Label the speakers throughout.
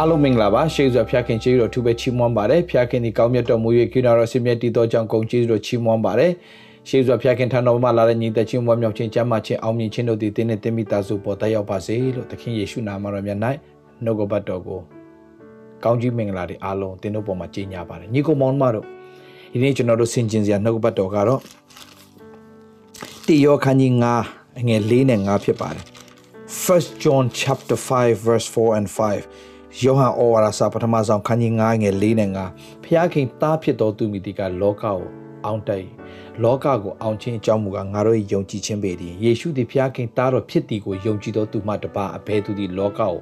Speaker 1: အားလုံးမင်္ဂလာပါရှေးစွာဖျားခင်ကျေးဇူးတော်ထူးပဲချီးမွမ်းပါတယ်ဖျားခင်ဒီကောင်းမြတ်တော်မူ၍ကိနာတော်ဆင်မြတ်တည်တော်ကြောင့်ဂုဏ်ကျေးဇူးတော်ချီးမွမ်းပါတယ်ရှေးစွာဖျားခင်ထံတော်မှာလာတဲ့ညီသက်ချင်းမွမ်းမြောက်ခြင်းကျမ်းမာခြင်းအောင်မြင်ခြင်းတို့သည်တင်းနဲ့တင်းမိသားစုပေါ်တက်ရောက်ပါစေလို့သခင်ယေရှုနာမတော်မြတ်၌နှုတ်ကပတ်တော်ကိုကောင်းကြီးမင်္ဂလာတွေအားလုံးတင်းတို့ပေါ်မှာကြီးညာပါတယ်ညီကိုမောင်မတို့ဒီနေ့ကျွန်တော်တို့ဆင်ကျင်စရာနှုတ်ကပတ်တော်ကတော့တိယောခန်းကြီး9အငယ်၄နဲ့5ဖြစ်ပါတယ် First John chapter 5 verse 4 and 5 ယောဟန်ဩဝါဒစာပထမဆုံးခန်းကြီး9ငယ်4နဲ့5ဖျားခင်သားဖြစ်တော်သူမိတိကလောကကိုအောင်တိုက်လောကကိုအောင်ခြင်းအကြောင်းမူကားငါတို့ယုံကြည်ခြင်းပေသည်ယေရှုသည်ဖျားခင်သားတော်ဖြစ်သည်ကိုယုံကြည်တော်သူမှတပါအဘယ်သူသည်လောကကို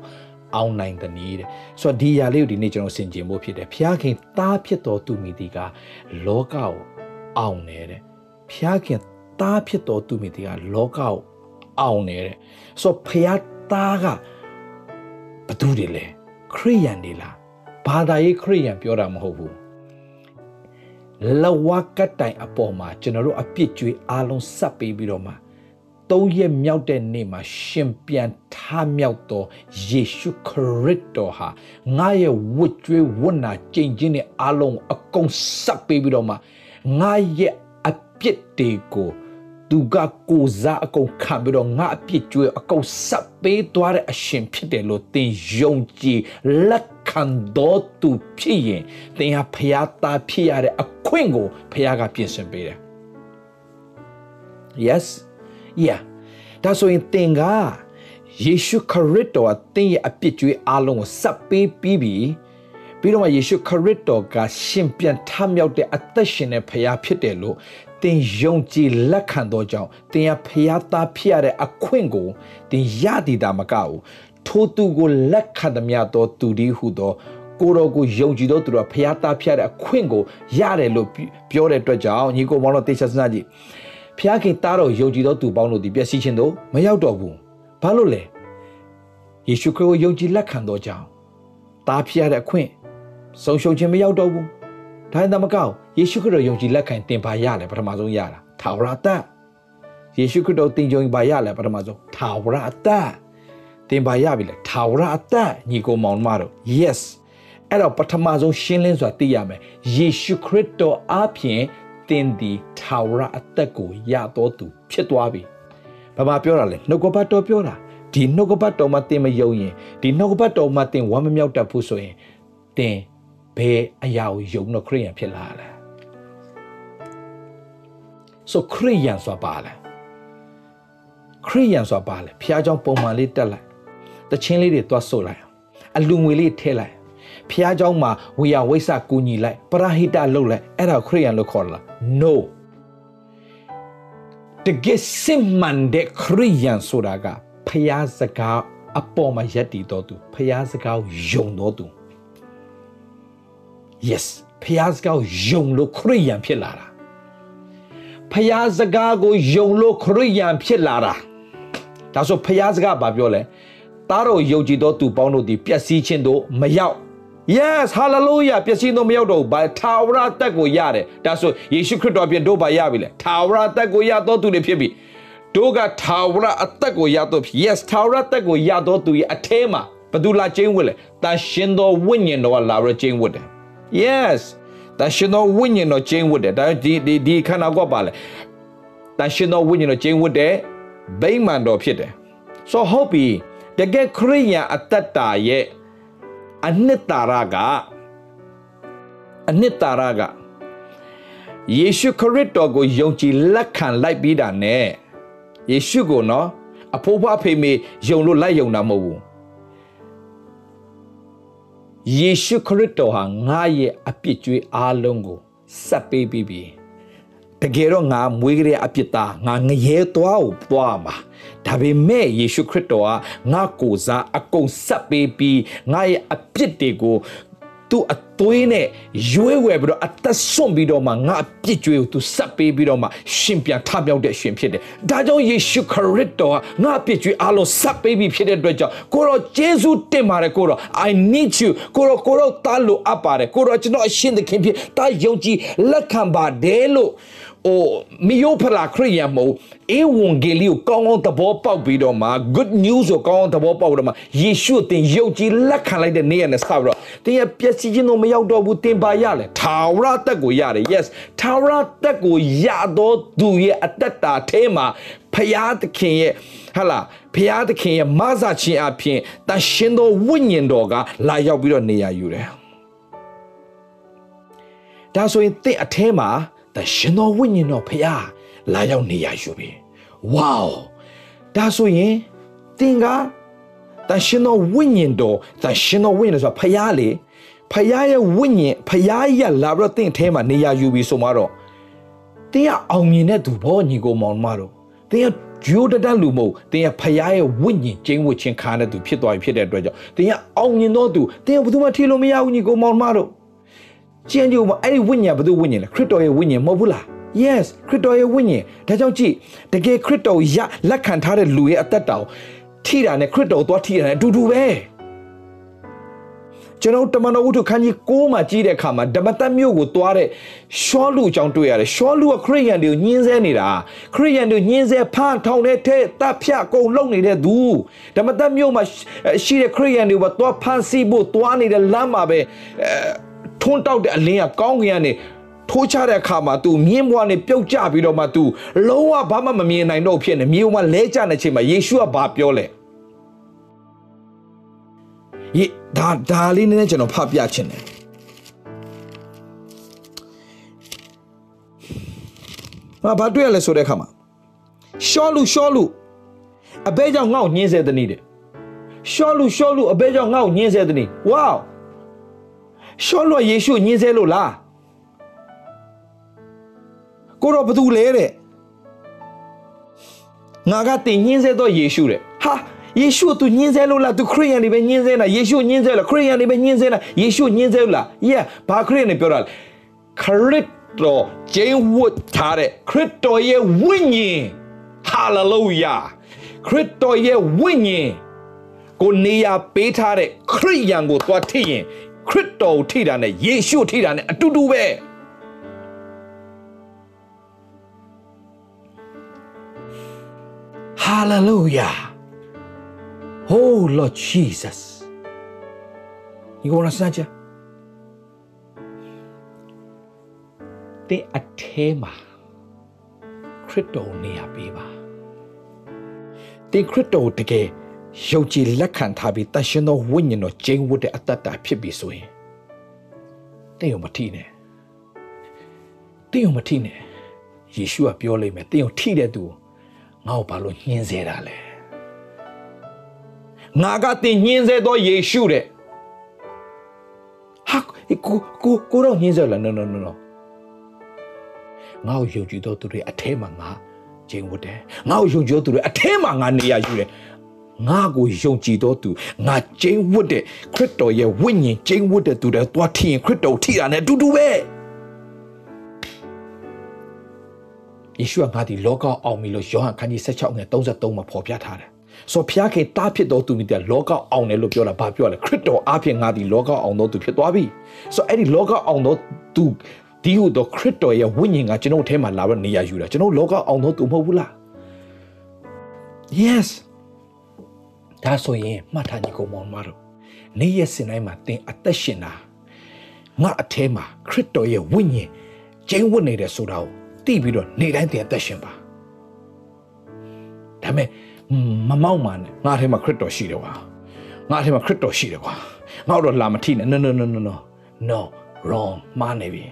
Speaker 1: အောင်နိုင်တဲ့နည်းတဲ့ဆိုတော့ဒီຢာလေးကိုဒီနေ့ကျွန်တော်ဆင်ခြင်ဖို့ဖြစ်တယ်ဖျားခင်သားဖြစ်တော်သူမိတိကလောကကိုအောင်နေတဲ့ဖျားခင်သားဖြစ်တော်သူမိတိကလောကကိုအောင်နေတဲ့ဆိုတော့ဖျားသားကဘသူတွေလဲ ခရိယန်တွေလားဘာသာရေးခရိယန်ပြောတာမဟုတ်ဘူးလဝကတိုင်အပေါ်မှာကျွန်တော်တို့အပြစ်ကြွေးအားလုံးစပ်ပေးပြီးတော့မှသုံးရက်မြောက်တဲ့နေ့မှာရှင်ပြန်ထမြောက်သောယေရှုခရစ်တော်ဟာငါရဲ့ဝတ်ကြွေးဝတ်နာကြင်ချင်းနဲ့အားလုံးအကုန်စပ်ပေးပြီးတော့မှငါရဲ့အပြစ်တွေကို သူကကိုစားအကုန်ခံပြီးတော့ငါအပြစ်ကြွေးအကုန်စပ်ပေးသွားတဲ့အရှင်ဖြစ်တယ်လို့သင်ယုံကြည်လက်ခံတော်သူဖြစ်ရင်သင်ဟာဖျားသားဖြစ်ရတဲ့အခွင့်ကိုဖျားကပြင်ဆင်ပေးတယ် yes yeah ဒါဆိုရင်သင်ကယေရှုခရစ်တော်ကသင်ရဲ့အပြစ်ကြွေးအလုံးကိုစပ်ပေးပြီးပြီပြီးတော့မှယေရှုခရစ်တော်ကရှင်ပြန်ထမြောက်တဲ့အသက်ရှင်တဲ့ဖခင်ဖြစ်တယ်လို့သင်ယုံကြည်လက်ခံသောကြောင့်သင်ဟာဖခင်သားဖြစ်ရတဲ့အခွင့်ကိုသင်ရတည်တာမကဘူးထိုသူကိုလက်ခံသမျှသောသူဒီဟုသောကိုတော်ကိုယုံကြည်သောသူတော်ဖခင်သားဖြစ်ရတဲ့အခွင့်ကိုရတယ်လို့ပြောတဲ့အတွက်ကြောင့်ညီကိုမောင်တို့တေချာစနာကြည့်ဖျားခင်သားတော်ယုံကြည်သောသူပေါင်းတို့ဒီပျက်စီးခြင်းတို့မရောက်တော့ဘူးဘာလို့လဲယေရှုခရစ်ကိုယုံကြည်လက်ခံသောကြောင့်သားဖြစ်ရတဲ့အခွင့်ဆုံးရှုံးခြင်းမရောက်တော့ဘူး ဒါရင်သမကောက်ယေရှုခရစ်တော်ယုံကြည်လက်ခံတင်ပါရလဲပထမဆုံးရတာထာဝရတ္တယေရှုခရစ်တော်တင်ကြုံပါရလဲပထမဆုံးထာဝရတ္တတင်ပါရပြီလေထာဝရတ္တညီကိုမောင်မတို့ yes အဲ့တော့ပထမဆုံးရှင်းလင်းစွာသိရမယ်ယေရှုခရစ်တော်အားဖြင့်သင်ဒီထာဝရအသက်ကိုရတော်သူဖြစ်သွားပြီဘာမှပြောတာလဲနှုတ်ကပတ်တော်ပြောတာဒီနှုတ်ကပတ်တော်မှာသင်မယုံရင်ဒီနှုတ်ကပတ်တော်မှာသင်ဝမ်းမမြောက်တတ်ဘူးဆိုရင်သင် ဘယ်အရာကိုယုံတော့ခရိယန်ဖြစ်လာလဲဆိုခရိယန်ဆိုတာပါလဲခရိယန်ဆိုတာပါလဲဖះเจ้าပုံမှန်လေးတက်လိုက်တချင်းလေးတွေသွားဆုတ်လိုက်အလူငွေလေးထည့်လိုက်ဖះเจ้าမှာဝေယဝိဆကူညီလိုက်ပရာဟိတလုပ်လိုက်အဲ့ဒါခရိယန်လို့ခေါ်လား no တကယ်စင်မန်တဲ့ခရိယန်ဆိုတာကဖះစကားအပေါ်မှာယက်တည်တော်သူဖះစကားယုံတော်သူ yes ဖះစကားယုံလို့ခရိယန်ဖြစ်လာတာဖះစကားကိုယုံလို့ခရိယန်ဖြစ်လာတာဒါဆိုဖះစကားဘာပြောလဲသားတော်ယုံကြည်သောသူပေါင်းတို့သည်ပျက်စီးခြင်းတို့မရောက် yes hallelujah ပျက်စီးတော့မရောက်တော့ဘူးဘာထာဝရတက်ကိုရတယ်ဒါဆိုယေရှုခရစ်တော်ပြင်တို့ဘာရပြီလဲထာဝရတက်ကိုရတော့သူတွေဖြစ်ပြီတို့ကထာဝရအသက်ကိုရတော့ဖြစ် yes ထာဝရတက်ကိုရတော့သူရဲ့အထဲမှာဘယ်သူလာကျင်းဝတ်လဲတန်ရှင်တော်ဝိညာဉ်တော်ကလာရကျင်းဝတ်တယ် yes တန်ရှင်တော်ဝိညာဉ်တော်ကျင်းဝတ်တယ်ဒါဒီဒီဒီခန္ဓာကိုယ်ပါလေတန်ရှင်တော်ဝိညာဉ်တော်ကျင်းဝတ်တယ်ဗိမာန်တော်ဖြစ်တယ် so hope တကယ်ခရိယန်အသက်တာရဲ့အနှစ်သာရကအနှစ်သာရကယေရှုခရစ်တော်ကိုယုံကြည်လက်ခံလိုက်ပြီးတာနဲ့ယေရှုကိုနော်အဖိုးဖွားဖေမေယုံလို့လိုက်ယုံတာမဟုတ်ဘူး ယေရှုခရစ်တော်ဟာငါရဲ့အပြစ်ကြွေးအားလုံးကိုစပ်ပေးပြီးပြီတကယ်တော့ငါမွေးကလေးအပြစ်သားငါငရဲသွားကိုပွားမှာဒါပေမဲ့ယေရှုခရစ်တော်ကငါကိုစားအကုန်ဆက်ပေးပြီးငါရဲ့အပြစ်တွေကို သူအသွေးနဲ့ရွေးဝယ်ပြီးတော့အသက်ဆွန့်ပြီးတော့မှငါအပြစ်ကြွေးကိုသူဆက်ပေးပြီးတော့မှရှင်ပြန်ထမြောက်တဲ့ရှင်ဖြစ်တယ်။ဒါကြောင့်ယေရှုခရစ်တော်ကငါအပြစ်ကြွေးအားလုံးဆက်ပေးပြီးဖြစ်တဲ့အတွက်ကြောင့်ကိုရောယေရှုတင်ပါတယ်ကိုရော I need you ကိုရောကိုရောတားလို့အပ်ပါတယ်ကိုရောကျွန်တော်အရှင်သခင်ဖြစ်တာယုံကြည်လက်ခံပါတယ်လို့ဩ ဟိုမီယိုဖလာခရိယံမဟုတ်အေဝံဂေလိကိုကောင်းကောင်းသဘောပေါက်ပြီးတော့မှ good news ကိုကောင်းကောင်းသဘောပေါက်တော့မှယေရှုတင်ယုတ်ကြည်လက်ခံလိုက်တဲ့နေ့ရက်နဲ့စပြီးတော့တင်ရဲ့ပျက်စီးခြင်းတော့မရောက်တော့ဘူးတင်ပါရလဲထာဝရတက်ကိုရတယ် yes ထာဝရတက်ကိုရတော့သူရဲ့အသက်တာအဲမှာဖျားသခင်ရဲ့ဟာလာဖျားသခင်ရဲ့မဆာခြင်းအပြင်တန်ရှင်သောဝိညာဉ်တော်ကလာရောက်ပြီးတော့နေရာယူတယ်ဒါဆိုရင်တင့်အထဲမှာ တန်ရှင်သောဝိညာဉ်တော်ဖျားလာရောက်နေရာယူပြီဝေါဒါဆိုရင်တင်ကတန်ရှင်သောဝိညာဉ်တော်တန်ရှင်သောဝိညာဉ်တော်ဆိုဖျားလေဖျားရဲ့ဝိညာဉ်ဖျားရလာပြီးတော့တင့်အထဲမှာနေရာယူပြီဆိုမှတော့တင်းကအောင်မြင်တဲ့သူဘောညီကိုမောင်မတော်တင်းကဂျိုးတတလူမဟုတ်တင်းကဖရားရဲ့ဝိညာဉ်ကျင်းဝတ်ခြင်းခါတဲ့သူဖြစ်သွားပြီဖြစ်တဲ့အတွက်ကြောင့်တင်းကအောင်မြင်တော့သူတင်းကဘယ်သူမှထီလို့မရဘူးညီကိုမောင်မတော် ကျင်းကြည့်ဦးအဲ့ဒီဝိညာဉ်ဘယ်သူဝိညာဉ်လဲခရစ်တော်ရဲ့ဝိညာဉ်မဟုတ်ဘူးလား yes ခရစ်တော်ရဲ့ဝိညာဉ်ဒါကြောင့်ကြည့်တကယ်ခရစ်တော်ရလက်ခံထားတဲ့လူရဲ့အသက်တာကိုထိတာနဲ့ခရစ်တော်သွားထိတာနဲ့အတူတူပဲကျွန်တော်တမန်တော်ဝတ္ထုခန်းကြီး6မှာကြီးတဲ့အခါမှာဓမ္မတက်မြို့ကိုသွားတဲ့ရှောလူအကြောင်းတွေ့ရတယ်ရှောလူကခရိယန်တွေကိုညှင်းဆဲနေတာခရိယန်တွေညှင်းဆဲဖမ်းထောင်တဲ့ထဲတပ်ဖြတ်ကုန်လုံနေတဲ့သူဓမ္မတက်မြို့မှာရှိတဲ့ခရိယန်တွေကသွားဖမ်းဆီးဖို့သွားနေတဲ့လမ်းမှာပဲ ထွန်းတောက်တဲ့အလင်းကကောင်းကင်ကနေထိုးချတဲ့အခါမှာ तू မြင်းဘွားနဲ့ပြုတ်ကျပြီးတော့မှ तू လုံးဝဘာမှမမြင်နိုင်တော့ဖြစ်နေမြေပေါ်မှာလဲကျနေချိန်မှာယေရှုကဘာပြောလဲယေဒါဒါလေးနည်းနည်းကျွန်တော်ဖတ်ပြချင်တယ်ဟာဘာတွေ့ရလဲဆိုတဲ့အခါမှာရှောလူရှောလူအဘဲကြောင့်ငေါ့ညင်းစေတဲ့နေ့တဲ့ရှောလူရှောလူအဘဲကြောင့်ငေါ့ညင်းစေတဲ့နေ့ဝေါ ရှောလူယေရှုညင်းစေလို့လားကိုတော့ဘာတူလဲတဲ့ငါကတင်ညင်းစေတော့ယေရှုတဲ့ဟာယေရှုသူညင်းဆဲလို့လားသူခရိယန်တွေပဲညင်းဆဲလားယေရှုညင်းဆဲလားခရိယန်တွေပဲညင်းဆဲလားယေရှုညင်းဆဲလား yeah ဘာခရိယန်တွေပြောတာလဲခရစ်တော်ဂျင်းဝတ်ထားတဲ့ခရစ်တော်ရဲ့ဝိညာဉ်ဟာလေလုယာခရစ်တော်ရဲ့ဝိညာဉ်ကိုနေရာပေးထားတဲ့ခရိယန်ကိုသွားထိရင် ခရစ်တော်ကိုထိတာနဲ့ယေရှုထိတာနဲ့အတူတူပဲဟာလေလုယာ Oh Lord Jesus. You want to snatch it? တဲ့အထဲမှာခရစ်တော်နေရာပေးပါတင်ခရစ်တော်တကယ် ယုံကြည်လက်ခံထားပြီးတန်ရှင်သောဝိညာဉ်တော်ကျင်းဝတ်တဲ့အတ္တတာဖြစ်ပြီဆိုရင်တင်ုံမထိနဲ့တင်ုံမထိနဲ့ယေရှုကပြောလိမ့်မယ်တင်ုံထိတဲ့သူငါ့ကိုဘာလို့ညှင်းစေတာလဲငါကတင်ညင်းစေသောယေရှုတဲ့ဟာကိုကိုကိုတော့ညင်းစေလား no no no no ငါ့ကိုယုံကြည်သောသူတွေအထဲမှာငါကျင်းဝတ်တယ်ငါ့ကိုယုံကြည်သောသူတွေအထဲမှာငါနေရယူတယ် ငါကိုယုံကြည်သောသူငါကျင်းဝတ်တဲ့ခရစ်တော်ရဲ့ဝိညာဉ်ကျင်းဝတ်တဲ့သူတွေသွားထီရင်ခရစ်တော်ထိတာနဲ့အတူတူပဲယေရှုကငါဒီလောကအောင်ပြီလို့ယောဟန်ခန်းကြီး16ငယ်33မှာဖော်ပြထားတယ်ဆိုဖျားခေတားဖြစ်တော်သူမြစ်တဲ့လောကအောင်တယ်လို့ပြောတာဘာပြောလဲခရစ်တော်အားဖြင့်ငါဒီလောကအောင်တော်သူဖြစ်သွားပြီဆိုအဲ့ဒီလောကအောင်တော်သူဒီဟုတော့ခရစ်တော်ရဲ့ဝိညာဉ်ကကျွန်တော်အထဲမှာလာပြီးနေရာယူတာကျွန်တော်လောကအောင်တော်သူမဟုတ်ဘူးလား yes ဒါဆိုရင်မှတ်ထားညီကောင်မောင်မတို့နေ့ရက်စင်တိုင်းမှာသင်အသက်ရှင်တာငါအထဲမှာခရစ်တော်ရဲ့ဝိညာဉ်ကျင်းဝတ်နေတယ်ဆိုတာကိုသိပြီးတော့နေ့တိုင်းသင်အသက်ရှင်ပါဒါပေမဲ့မမောက်မှနဲ့ငါထဲမှာခရစ်တော်ရှိတယ်ကွာငါထဲမှာခရစ်တော်ရှိတယ်ကွာငါတော့လာမထိနဲ့ no no no no no no wrong မှားနေပြီ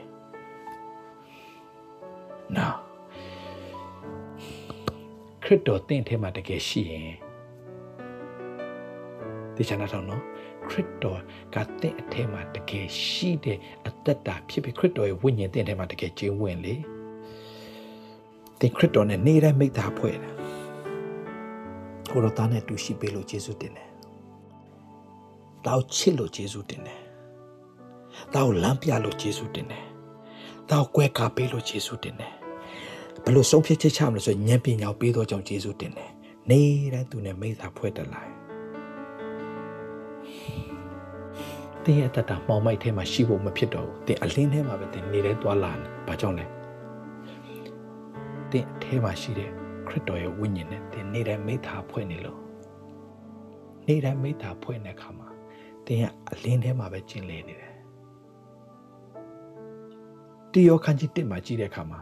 Speaker 1: now ခရစ်တော်တင့်ထဲမှာတကယ်ရှိရင် ဒီချာနာတော့နော်ခရစ်တော်ကတင့်အထဲမှာတကယ်ရှိတဲ့အသက်တာဖြစ်ပြီးခရစ်တော်ရဲ့ဝိညာဉ်တင့်ထဲမှာတကယ်ကျင်းဝင်လေတင်ခရစ်တော်နဲ့နေတိုင်းမိသားဖွဲ့တယ်ကိုရောသားနဲ့တူရှိပေးလို့ယေရှုတင်တယ်။တောက်ချစ်လို့ယေရှုတင်တယ်။တောက်လမ်းပြလို့ယေရှုတင်တယ်။တောက်ကွဲကားပေးလို့ယေရှုတင်တယ်။ဘလို့ဆုံးဖြတ်ချက်ချမလို့ဆိုဉာဏ်ပညာပေးတော့ကြောင့်ယေရှုတင်တယ်။နေတိုင်းသူနဲ့မိသားဖွဲ့တက်လာတယ်။ တင်းရဲ့တတမောင်မိုက်ထဲမှာရှိဖို့မဖြစ်တော့ဘူး။တင်းအလင်းထဲမှာပဲတင်းနေတိုင်းသွားလာတယ်။ဘာကြောင့်လဲ။တင့်အထဲမှာရှိတဲ့ခရစ်တော်ရဲ့ဝိညာဉ်နဲ့သင်နေ့တိုင်းမိသားဖွဲ့နေလို့နေ့တိုင်းမိသားဖွဲ့တဲ့အခါမှာသင်ကအလင်းထဲမှာပဲကျင်လည်နေတယ်တယောခန်းကြီးတစ်မှာကြည့်တဲ့အခါမှာ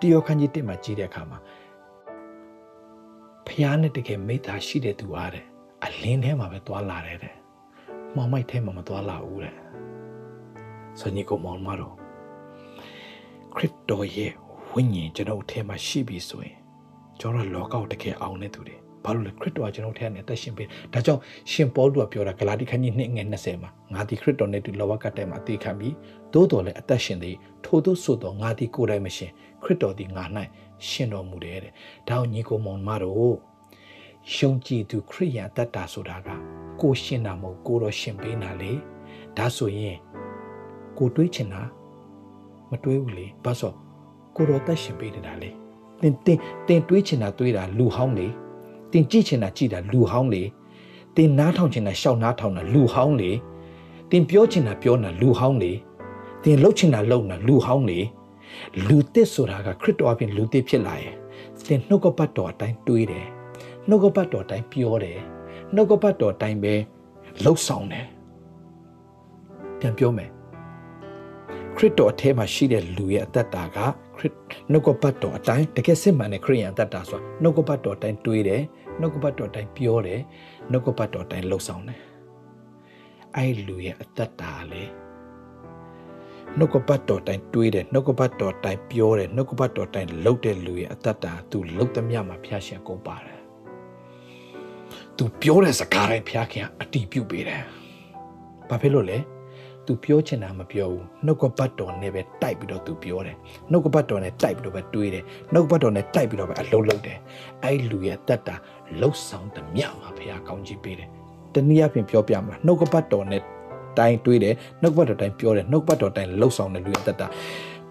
Speaker 1: တယောခန်းကြီးတစ်မှာကြည့်တဲ့အခါမှာဖျားနဲ့တကယ်မိသားရှိတဲ့သူအားတဲ့အလင်းထဲမှာပဲသွားလာတယ်တဲ့ မောင်မိုက်ထဲမှာမသွားလာဘူးတဲ့ဆိုညီကိုမောင်မတော်ခရစ်တော်ရဲ့ဝိညာဉ်ကျွန်တော်ထဲမှာရှိပြီဆိုရင်ကျွန်တော်လောကကိုတကယ်အောင်နေသူတွေဘာလို့လဲခရစ်တော်ကကျွန်တော်ထဲကနေအသက်ရှင်ပေးဒါကြောင့်ရှင်ပေါလုကပြောတာဂလာတိခန်းကြီး2ငယ်20မှာငါဒီခရစ်တော်နဲ့တူလောကထဲမှာအသေးခံပြီးသို့တော်လည်းအသက်ရှင်သည်ထို့သို့ဆိုတော့ငါဒီကိုယ်တိုင်မရှင်ခရစ်တော်ဒီငါ၌ရှင်တော်မူတယ်တဲ့ဒါကိုညီကိုမောင်မတော်ယုံကြည်သူခရိယန်တတ်တာဆိုတာက ကိုရှင်တာမဟုတ်ကိုတော့ရှင်ပေးတာလေဒါဆိုရင်ကိုတွေးချင်တာမတွေးဘူးလေဘာလို့ကိုတော့တက်ရှင်ပေးနေတာလေတင်တင်တင်တွေးချင်တာတွေးတာလူဟောင်းလေတင်ကြည့်ချင်တာကြည့်တာလူဟောင်းလေတင်နားထောင်ချင်တာရှောက်နားထောင်တာလူဟောင်းလေတင်ပြောချင်တာပြောတာလူဟောင်းလေတင်လှုပ်ချင်တာလှုပ်တာလူဟောင်းလေလူသစ်ဆိုတာကခရစ်တော်အပြင်လူသစ်ဖြစ်လာရင်တင်နှုတ်ကပတ်တော်အတိုင်းတွေးတယ်နှုတ်ကပတ်တော်အတိုင်းပြောတယ် နှုတ်ကပတ်တော်အတိုင်းပဲလှုပ်ဆောင်တယ်ပြန်ပြောမယ်ခရစ်တော်အထဲမှာရှိတဲ့လူရဲ့အသက်တာကခရစ်နှုတ်ကပတ်တော်အတိုင်းတကယ်စစ်မှန်တဲ့ခရိယန်အသက်တာဆိုတာနှုတ်ကပတ်တော်အတိုင်းတွေးတယ်နှုတ်ကပတ်တော်အတိုင်းပြောတယ်နှုတ်ကပတ်တော်အတိုင်းလှုပ်ဆောင်တယ်အဲ့လူရဲ့အသက်တာလေနှုတ်ကပတ်တော်တိုင်းတွေးတယ်နှုတ်ကပတ်တော်တိုင်းပြောတယ်နှုတ်ကပတ်တော်တိုင်းလှုပ်တဲ့လူရဲ့အသက်တာသူလှုပ်သမျှမှာဖျားရှင်ကုန်ပါတယ် သူပြောတဲ့စကားတိုင်းဖျားခင်အတီးပြုတ်ပေးတယ်ဘာဖြစ်လို့လဲသူပြောချင်တာမပြောဘူးနှုတ်ကပတ်တော်နဲ့ပဲတိုက်ပြီးတော့သူပြောတယ်နှုတ်ကပတ်တော်နဲ့တိုက်ပြီးတော့ပဲတွေးတယ်နှုတ်ကပတ်တော်နဲ့တိုက်ပြီးတော့ပဲအလုံးလုံးတယ်အဲ့လူရဲ့တက်တာလှုပ်ဆောင်သမျှမှာဘုရားကောင်းကြီးပေးတယ်တနည်းအားဖြင့်ပြောပြမလားနှုတ်ကပတ်တော်နဲ့တိုင်းတွေးတယ်နှုတ်ကပတ်တော်တိုင်းပြောတယ်နှုတ်ကပတ်တော်တိုင်းလှုပ်ဆောင်တဲ့လူရဲ့တက်တာ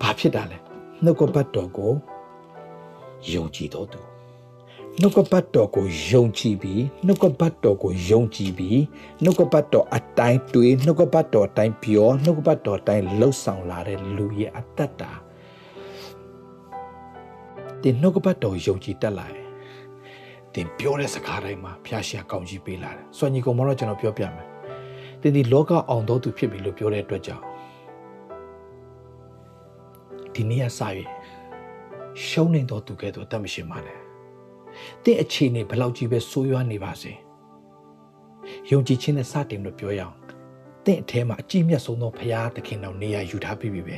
Speaker 1: ဘာဖြစ်တာလဲနှုတ်ကပတ်တော်ကိုယုံကြည်တော်သူ နှုတ်ကပတ်တော်ကိုယုံကြည်ပြီးနှုတ်ကပတ်တော်ကိုယုံကြည်ပြီးနှုတ်ကပတ်တော်အတိုင်းတွေးနှုတ်ကပတ်တော်အတိုင်းပြောနှုတ်ကပတ်တော်အတိုင်းလှုပ်ဆောင်လာတဲ့လူရဲ့အတ္တတာတင်နှုတ်ကပတ်တော်ယုံကြည်တတ်လာတယ်တင်ပြောတဲ့စကားတိုင်းမှာဖျားရှာကောင်းကြီးပေးလာတယ်စွန့်ညီကောင်မတော့ကျွန်တော်ပြောပြမယ်တင်ဒီလောကအောင်တော်သူဖြစ်ပြီလို့ပြောတဲ့အတွက်ကြောင့်ဒီနေ့အစရရှုံးနေတော်သူကဲ့သို့အသက်မရှိပါနဲ့ တင့်အခြေအနေဘယ်လောက်ကြီးပဲဆိုးရွားနေပါစေယုံကြည်ခြင်းနဲ့စတင်လို့ပြောရအောင်တင့်အထဲမှာအကြည့်မြတ်ဆုံးသောဖရာသခင်တော်နေရာယူထားပြီးပြီပဲ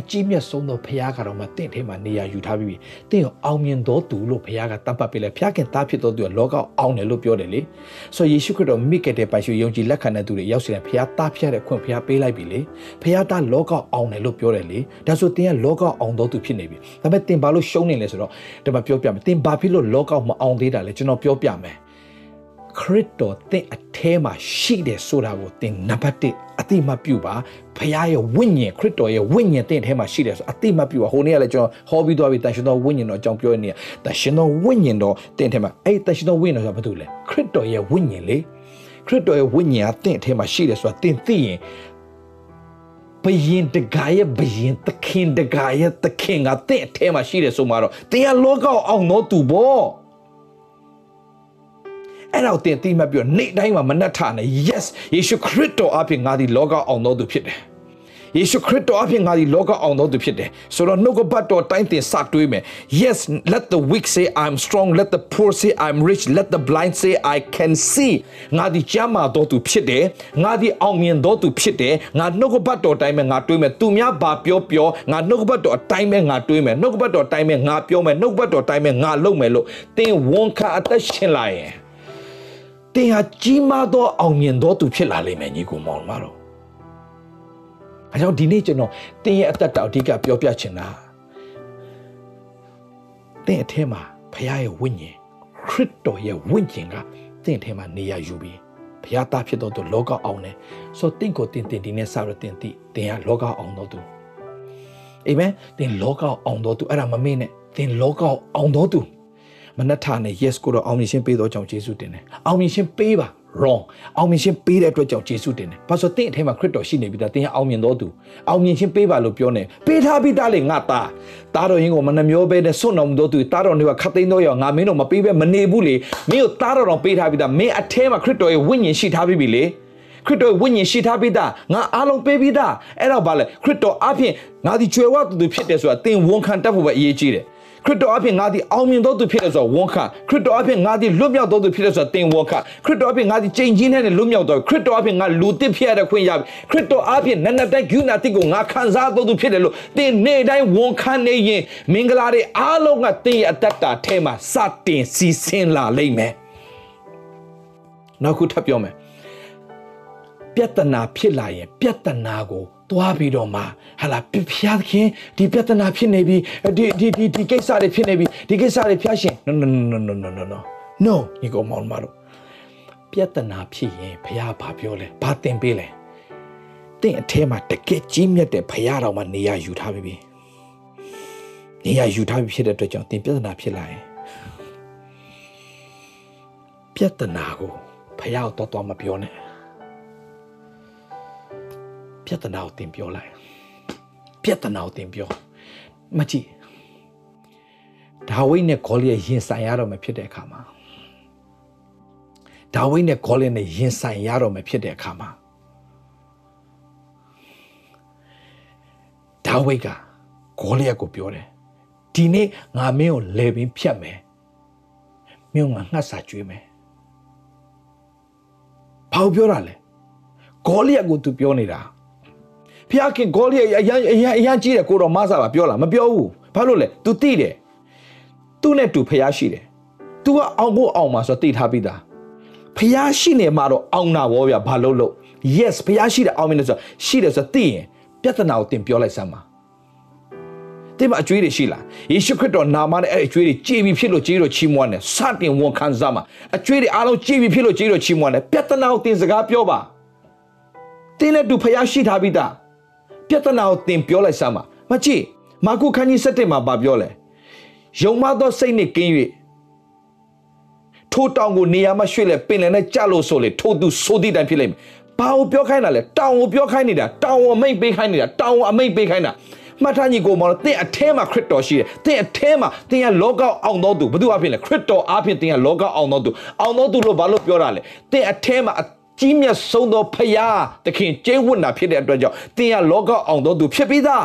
Speaker 1: အကြည့်မြတ်ဆုံးသောဖရာကတော့မှတင့်ထဲမှာနေရာယူထားပြီးပြီတင့်ကိုအောင်မြင်တော်သူလို့ဖရာကတတ်ပတ်ပေးလဲဖရာခင်သားဖြစ်တော်သူကလောကအောင်တယ်လို့ပြောတယ်လေဆိုယေရှုခရစ်တော်မိခဲ့တဲ့ပိုင်ရှင်ယုံကြည်လက်ခံတဲ့သူတွေရောက်စီတဲ့ဖရာသားဖြစ်တဲ့ခွင့်ဖရာပေးလိုက်ပြီလေဖရာသားလောကအောင်တယ်လို့ပြောတယ်လေဒါဆိုတင်ကလောကအောင်တော်သူဖြစ်နေပြီဒါပေမဲ့တင်ဘာလို့ရှုံးနေလဲဆိုတော့ဒီမှာပြောပြမယ်တင်ဘာဖြစ်လို့လောကမအောင်သေးတာလဲကျွန်တော်ပြောပြမယ်ခရစ်တော်သင်အထဲမှာရှိတယ်ဆိုတာကိုသင်နံပါတ်1 အတိမပြုပါဖခင်ရဲ့ဝိညာဉ်ခရစ်တော်ရဲ့ဝိညာဉ်သင်အထဲမှာရှိတယ်ဆိုအတိမပြုပါဟိုနေ့ကလည်းကျွန်တော်ဟောပြီးသွားပြီတန်ရှင်တော်ဝိညာဉ်တော်အကြောင်းပြောနေတယ်တန်ရှင်တော်ဝိညာဉ်တော်သင်အထဲမှာအဲ့တန်ရှင်တော်ဝိညာဉ်တော်ဆိုတာဘာလို့လဲခရစ်တော်ရဲ့ဝိညာဉ်လေခရစ်တော်ရဲ့ဝိညာဉ်ကသင်အထဲမှာရှိတယ်ဆိုတာသင်သိရင်ဘယင်တကာရဲ့ဘယင်သခင်တကာရဲ့သခင်ကသင်အထဲမှာရှိတယ်ဆိုမှတော့သင်ကလောကအောင်တော့သူပေါ့ အဲ့တော့တင်တိမှတ်ပြီးတော့နေ့တိုင်းမှာမနှက်ထနဲ့ yes ယေရှုခရစ်တော်အပြင်ငါဒီလောကအောင်တော်သူဖြစ်တယ်ယေရှုခရစ်တော်အပြင်ငါဒီလောကအောင်တော်သူဖြစ်တယ်ဆိုတော့နှုတ်ကပတ်တော်တိုင်းတင်စတွေးမယ် yes let the weak say i'm strong let the poor say i'm rich let the blind say i can see ငါဒီကြမ်းမာတော်သူဖြစ်တယ်ငါဒီအောင်မြင်တော်သူဖြစ်တယ်ငါနှုတ်ကပတ်တော်တိုင်းပဲငါတွေးမယ်သူများဘာပြောပြောငါနှုတ်ကပတ်တော်အတိုင်းပဲငါတွေးမယ်နှုတ်ကပတ်တော်အတိုင်းပဲငါပြောမယ်နှုတ်ကပတ်တော်အတိုင်းပဲငါလုပ်မယ်လို့တင်ဝန်ခံအသက်ရှင်လာရင် တင်ဟာကြီးမားသောအောင်မြင်သောသူဖြစ်လာလိမ့်မယ်ညီကိုမောင်မတော်အဲကြောင့်ဒီနေ့ကျွန်တော်တင်ရဲ့အသက်တာအဓိကပြောပြချင်တာတင်အထဲမှာဖခင်ရဲ့ဝိညာဉ်ခရစ်တော်ရဲ့ဝိညာဉ်ကတင်အထဲမှာနေရာယူပြီးဘုရားသားဖြစ်တော်သူလောကအောင်တယ်ဆိုတင့်ကိုတင်တင်ဒီနေ့စရတင်တိတင်ဟာလောကအောင်တော်သူအာမင်တင်လောကအောင်တော်သူအဲ့ဒါမမေ့နဲ့တင်လောကအောင်တော်သူ မနက်ထာနဲ့ yes ကိုတော့အောင်မြင်ရှင်ပေးတော့ကြောင့်ယေရှုတင်တယ်အောင်မြင်ရှင်ပေးပါ wrong အောင်မြင်ခြင်းပေးတဲ့အတွက်ကြောင့်ယေရှုတင်တယ်ဘာလို့သင်အထက်မှာခရစ်တော်ရှိနေပြီသားသင်ကအောင်မြင်တော်သူအောင်မြင်ခြင်းပေးပါလို့ပြောနေပေးထားပြီးသားလေငါသားသားတော်ရင်ကိုမနှမျောပဲနဲ့စွန့်တော်မူတော်သူသားတော်တွေကခတ်သိမ်းတော့ရောငါမင်းတို့မပေးပဲမနေဘူးလေမင်းတို့သားတော်တော်ပေးထားပြီးသားမင်းအထက်မှာခရစ်တော်ရဲ့ဝိညာဉ်ရှိထားပြီးပြီလေခရစ်တော်ဝိညာဉ်ရှိထားပြီးသားငါအားလုံးပေးပြီးသားအဲ့တော့ဗာလေခရစ်တော်အပြင်ငါဒီကြွယ်ဝသူသူဖြစ်တယ်ဆိုတာသင်ဝန်ခံတတ်ဖို့ပဲအရေးကြီးတယ် ခရစ်တော်အပြင်ငါဒီအောင်မြင်တော်သူဖြစ်တယ်ဆိုတော့ဝန်ခံခရစ်တော်အပြင်ငါဒီလွတ်မြောက်တော်သူဖြစ်တယ်ဆိုတော့သင်ဝန်ခံခရစ်တော်အပြင်ငါဒီချိန်ချင်းနဲ့လွတ်မြောက်တော်ခရစ်တော်အပြင်ငါလူတစ်ဖြစ်ရတဲ့ခွင့်ရပြီခရစ်တော်အပြင်နတ်နတ်တိုင်းဂုဏတိကိုငါခံစားတော်သူဖြစ်တယ်လို့သင်နေ့တိုင်းဝန်ခံနေရင်မင်္ဂလာတွေအားလုံးကသင်ရဲ့အတ္တတာထဲမှာစတင်စီးဆင်းလာလိမ့်မယ်နောက်ခုထပ်ပြောမယ်ပြဿနာဖြစ်လာရင်ပြဿနာကို သွားပြီးတော့မှဟာလာဖျားခင်ဒီပြဿနာဖြစ်နေပြီဒီဒီဒီဒီကိစ္စတွေဖြစ်နေပြီဒီကိစ္စတွေဖျားရှင် no no no no no no no no ဒီကောင်မောင်မတို့ပြဿနာဖြစ်ရင်ဖျားဘာပြောလဲဘာတင်ပေးလဲတင့်အထဲမှာတကယ်ကြီးမြတ်တဲ့ဖျားတော်မှာနေရယူထားပြီနေရယူထားပြီဖြစ်တဲ့အတွက်ကြောင့်တင်ပြဿနာဖြစ်လာရင်ပြဿနာကိုဖျားတော့တော့မပြောနဲ့ ပြဿနာကိုသင်ပြောလိုက်ပြဿနာကိုသင်ပြောမကြည့်ဒါဝိဒ်နဲ့ဂေါလိယရင်ဆိုင်ရတော့မှဖြစ်တဲ့အခါမှာဒါဝိဒ်နဲ့ဂေါလိယနဲ့ရင်ဆိုင်ရတော့မှဖြစ်တဲ့အခါမှာဒါဝိဒ်ကဂေါလိယကိုပြောတယ်ဒီနေ့ငါမင်းကိုလဲပင်ဖြတ်မယ်မင်းကငှက်စာကျွေးမယ်ဘာပြောတာလဲဂေါလိယကိုသူပြောနေတာ ဖျားခင်ဂေါလိယအရန်အရန်အရန်ကြီးတယ်ကိုတော်မဆာပါပြောလားမပြောဘူးဘာလို့လဲ तू သိတယ်သူ့နဲ့တူဖျားရှိတယ် तू ကအောင်ဖို့အောင်မှာဆိုတော့သိထားပြီးသားဖျားရှိနေမှာတော့အောင်တာဗောဗျာဘာလို့လို့ yes ဖျားရှိတယ်အောင်မင်းလို့ဆိုရှိတယ်ဆိုတော့သိရင်ပြဿနာကိုတင်ပြောလိုက်စမ်းပါတင်မအကျွေးတွေရှိလားယေရှုခရစ်တော်နာမနဲ့အဲ့အကျွေးတွေကြည်ပြီးဖြစ်လို့ကြည်လို့ချီးမွမ်းတယ်စတင်ဝန်ခံစားမှာအကျွေးတွေအားလုံးကြည်ပြီးဖြစ်လို့ကြည်လို့ချီးမွမ်းတယ်ပြဿနာကိုတင်စကားပြောပါတင်းနဲ့တူဖျားရှိထားပြီးသား ပြဿနာကိုသင်ပြောလိုက်စမ်းပါမကြည့်မာကုခန်းကြီး7မှာဗာပြောလဲယုံမသောစိတ်နဲ့ကင်း၍ထိုးတောင်ကိုနေရာမှာရွှေ့လဲပင်လယ်နဲ့ကြလို့ဆိုလေထိုးသူဆိုသည့်တိုင်ဖြစ်လိမ့်မယ်ဘာကိုပြောခိုင်းတာလဲတောင်ကိုပြောခိုင်းနေတာတောင်ကိုအမိတ်ပေးခိုင်းနေတာတောင်ကိုအမိတ်ပေးခိုင်းတာမှတ်ထားညီကိုမောင်သင်အထဲမှာခရစ်တော်ရှိတယ်သင်အထဲမှာသင်ကလောကအောင်တော်သူဘုသူအဖြစ်လဲခရစ်တော်အဖြစ်သင်ကလောကအောင်တော်သူအောင်တော်သူလို့ဘာလို့ပြောတာလဲသင်အထဲမှာ ကြီးမြတ်ဆုံးသောဖရာသခင်ကျင်းဝတ်တာဖြစ်တဲ့အတွက်ကြောင့်သင်ကလောကအောင်တော်သူဖြစ်ပြီးသား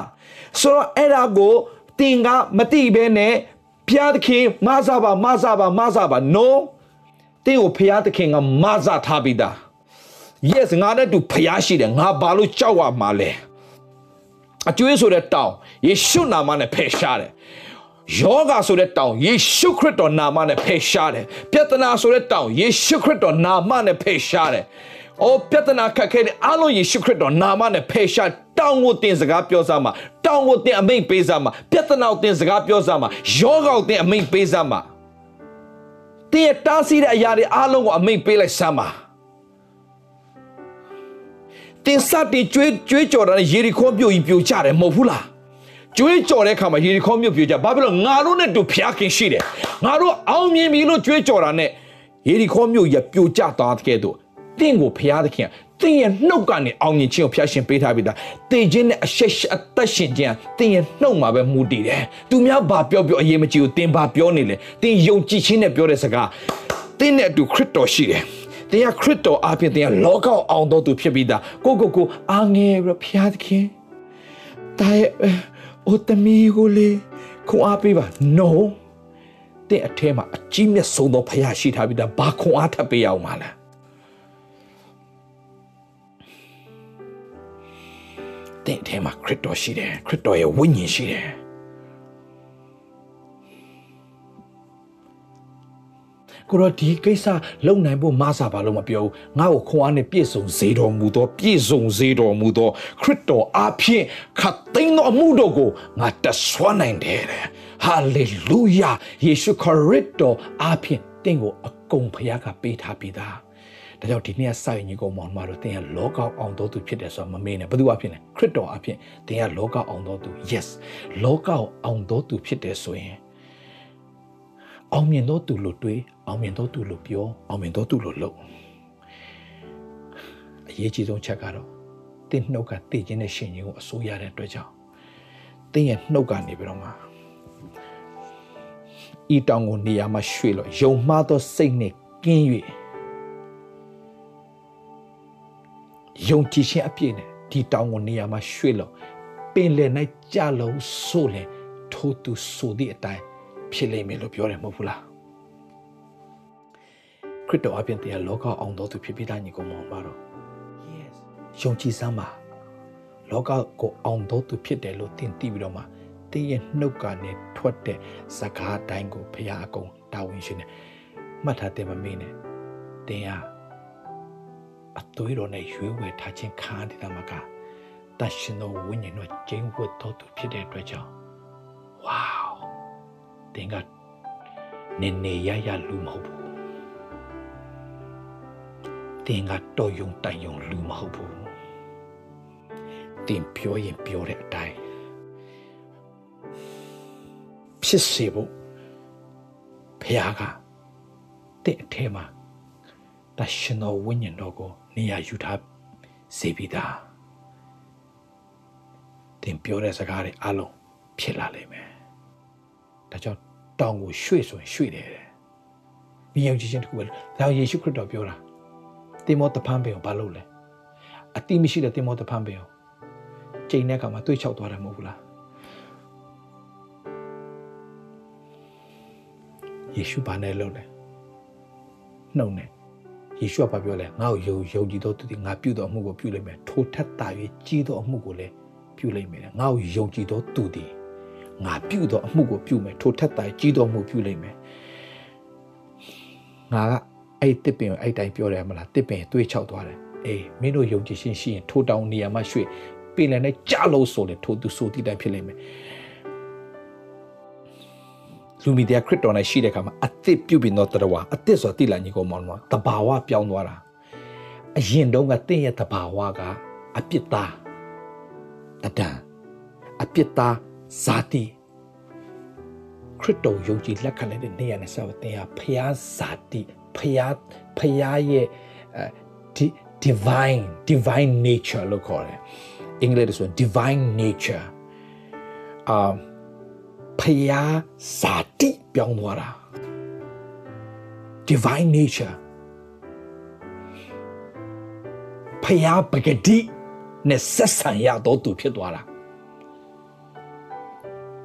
Speaker 1: ဆိုတော့အဲ့ဒါကိုသင်ကမတိဘဲနဲ့ဖရာသခင်မဆာပါမဆာပါမဆာပါ no သင်ကိုဖရာသခင်ကမဆာထားပြီးသား yes ငါနဲ့တူဖရာရှိတယ်ငါဘာလို့ကြောက်ရမှာလဲအကျွေးဆိုတဲ့တောင်းယေရှုနာမနဲ့ဖယ်ရှားတယ် ယောဂါဆိုတဲ့တောင်းယေရှုခရစ်တော်နာမနဲ့ဖယ်ရှားတယ်ပြဿနာဆိုတဲ့တောင်းယေရှုခရစ်တော်နာမနဲ့ဖယ်ရှားတယ်အော်ပြဿနာခက်ခဲတဲ့အလုံးယေရှုခရစ်တော်နာမနဲ့ဖယ်ရှားတောင်းကိုတင်စကားပြောစားမှာတောင်းကိုတင်အမိန့်ပေးစားမှာပြဿနာကိုတင်စကားပြောစားမှာယောဂါကိုတင်အမိန့်ပေးစားမှာတင်ရတားဆီးတဲ့အရာတွေအားလုံးကိုအမိန့်ပေးလိုက်စမ်းပါတင်စတင်ကျွေးကျွေးကြော်တာနဲ့ရေဒီခွန်ပြိုကြီးပြိုကြတယ်မဟုတ်ဘူးလား ကျွေးကြော်တဲ့အခါမှာရေဒီခေါမြို့ပြကြဘာဖြစ်လို့ငါတို့နဲ့တူဖျားခင်ရှိတယ်ငါတို့အောင်မြင်ပြီလို့ကျွေးကြော်တာနဲ့ရေဒီခေါမြို့ရပြိုကျသွားတဲ့ကဲ့သို့တင့်ကိုဖျားသခင်တင်ရဲ့နှုတ်ကနေအောင်မြင်ခြင်းကိုဖျားရှင်ပေးထားပြီးသားတင်ခြင်းနဲ့အရှက်အသက်ရှင်ခြင်းတင်ရဲ့နှုတ်မှာပဲမူတည်တယ်သူများဘာပြောပြောအရေးမကြီးဘူးတင်ဘာပြောနေလဲတင်ယုံကြည်ခြင်းနဲ့ပြောတဲ့စကားတင်နဲ့အတူခရစ်တော်ရှိတယ်တင်ကခရစ်တော်အပြင်တင်ကလောကအောင်တော်သူဖြစ်ပြီးသားကိုကိုကိုအားငယ်ရဖျားသခင်တာရဲ့ အိုတမီကိုလေခွန်အားပေးပါ no တဲ့အထဲမှာအကြီးမြတ်ဆုံးသောဖခင်ရှိထားပြီးသားဘာခွန်အားထပ်ပေးရအောင်မလားတဲ့အထဲမှာခရစ်တော်ရှိတယ်ခရစ်တော်ရဲ့ဝိညာဉ်ရှိတယ် ကိုရောဒီကိစ္စလုံနိုင်ဖို့မဆာပါလို့မပြောဘူးငါ့ကိုခွန်အားနဲ့ပြည့်စုံစေတော်မူသောပြည့်စုံစေတော်မူသောခရစ်တော်အားဖြင့်ခတ်သိမ်းသောအမှုတို့ကိုငါတဆွမ်းနိုင်တယ်တဲ့ဟာလေလုယာယေရှုခရစ်တော်အားဖြင့်တင့်ကိုအကုန်ဖခင်ကပေးထားပြီးသားဒါကြောင့်ဒီနေ့စိုက်ညီကောင်မောင်မတို့တင်ကလောကအောင်တော်သူဖြစ်တယ်ဆိုတော့မမေ့နဲ့ဘယ်သူအဖြစ်လဲခရစ်တော်အဖြစ်တင်ကလောကအောင်တော်သူ yes လောကအောင်တော်သူဖြစ်တယ်ဆိုရင် အောင်မြင်သောသူလို့တွေးအောင်မြင်သောသူလို့ပြောအောင်မြင်သောသူလို့လုပ်အရေးကြီးဆုံးချက်ကတော့တင်းနှုတ်ကတည်ခြင်းနဲ့ရှင်ခြင်းကိုအစိုးရတဲ့အတွက်ကြောင့်တင်းရဲ့နှုတ်ကနေပြီးတော့မှဤတောင်ကိုနေရာမှာရွှေ့လို့ယုံမှားသောစိတ်နဲ့ကင်း၍ယုံကြည်ခြင်းအပြည့်နဲ့ဒီတောင်ကိုနေရာမှာရွှေ့လို့ပင်လယ်၌ကြလုံးဆိုလေထိုးသူဆိုသည့်အတိုင်း ဖြစ်လိမ့်မယ်လို့ပြောတယ်မဟုတ်ဘူးလားခရစ်တော်အပြင်တရားလောကအောင်တော်သူဖြစ်ပြီးသားညီကောင်မောင်ပါတော့ yes ယုံကြည်စမ်းပါလောကကိုအောင်တော်သူဖြစ်တယ်လို့သင်သိပြီးတော့မှတင်းရဲ့နှုတ်ကနေထွက်တဲ့စကားတိုင်းကိုဖရာအကုန်တာဝန်ရှိနေမှတ်ထားတယ်မမေးနဲ့တင်းဟာအသွေးတော်နဲ့ရွေးဝယ်ထားခြင်းခါတဲ့မှာကတရှင်တော်ဝိညာဉ်တော်ကျင်းဝတ်တော်သူဖြစ်တဲ့အတွက်ကြောင့်ဝေါ တင်းကနည်းနည်းရရလူမဟုတ်ဘူးတင်းကတော်ယုံတိုင်ယုံလူမဟုတ်ဘူးတင်းပြောရင်ပြောတဲ့အတိုင်းဖြစ်စေဖို့ဖခင်ကတင့်အထဲမှာတရှင်တော်ဝိညာဉ်တော်ကိုနေရာယူထားစေပြီးသားတင်ပြောတဲ့စကားတွေအလုံးဖြစ်လာလိမ့်မယ် ဒါကြောင့်တောင်ကိုရွှေ့ဆိုရင်ရွှေ့တယ်မြင်ယုံကြည်ခြင်းတစ်ခုပဲဒါယေရှုခရစ်တော်ပြောတာတင်မောတဖန်ပင်ကိုဘာလုပ်လဲအတိမရှိတဲ့တင်မောတဖန်ပင်ကိုချိန်တဲ့အခါမှာတွေးချောက်သွားတယ်မဟုတ်ဘူးလားယေရှုဘာနဲ့လုပ်လဲနှုတ်နဲ့ယေရှုကဘာပြောလဲငါ့ကိုယုံယုံကြည်တော်သူဒီငါပြုတော်အမှုကိုပြုလိမ့်မယ်ထိုထက်တာ၍ကြီးတော်အမှုကိုလည်းပြုလိမ့်မယ်ငါ့ကိုယုံကြည်တော်သူဒီ ငါပြုတော်အမှုကိုပြုမယ်ထိုထက်တာကြီးတော်မှုပြုလိမ့်မယ်ငါကအဲ့တစ်ပင်အဲ့တိုင်းပြောတယ်မလားတစ်ပင်တွေးချောက်သွားတယ်အေးမင်းတို့ယုံကြည်ခြင်းရှိရင်ထိုတောင်နေရာမှာရွှေ့ပင်လည်းနဲ့ကြလို့ဆိုလေထိုသူဆိုတည်တိုင်းဖြစ်လိမ့်မယ်လူမီဒီယာခရစ်တော်နဲ့ရှိတဲ့အခါမှာအသစ်ပြုပြင်တော့တတော်အသစ်ဆိုတာတိလာညီကောင်မောင်မောင်တဘာဝပြောင်းသွားတာအရင်တုန်းကတင့်ရဲ့တဘာဝကအပြစ်သားအတန်အပြစ်သား ဇာတိခရစ်တော်ယုံကြည်လက်ခံတဲ့နေရာနဲ့ဆက်တဲ့ဟာဖျားဇာတိဖျားဖျားရဲ့ divine divine nature လို့ခေါ်တယ်အင်္ဂလိပ်ဆို divine nature အာဖျားဇာတိပြောင်းသွားတာ divine nature ဖျားပဂတိနဲ့ဆက်ဆံရတော့သူဖြစ်သွားတာ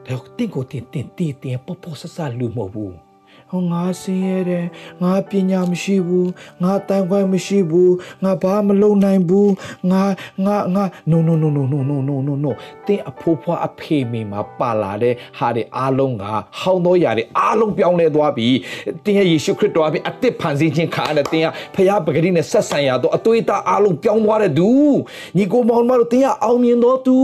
Speaker 1: တော့တင်ကိုတင်တင်တင်တင်ပေါ်ပေါ်ဆဆလူမဟုတ်ဘူး ဟောငါဆင်းရဲတယ်ငါပညာမရှိဘူးငါတန်ခွဲမရှိဘူးငါဘာမလုပ်နိုင်ဘူးငါငါငါ no no no no no no no no no တင်းအဖိုးဖွားအဖေမိမှာပါလာတဲ့ဟာတွေအားလုံးကဟောင်းသောຢာတွေအားလုံးပြောင်းလဲသွားပြီတင်းရဲ့ယေရှုခရစ်တော်အပြင်အသစ်ဖန်ဆင်းခြင်းခါနဲ့တင်းကဖခင်ပဂရိနဲ့ဆက်ဆံရတော့အသွေးသားအားလုံးပြောင်းသွားတဲ့သူညီကိုမောင်မတို့တင်းကအောင်မြင်တော်သူ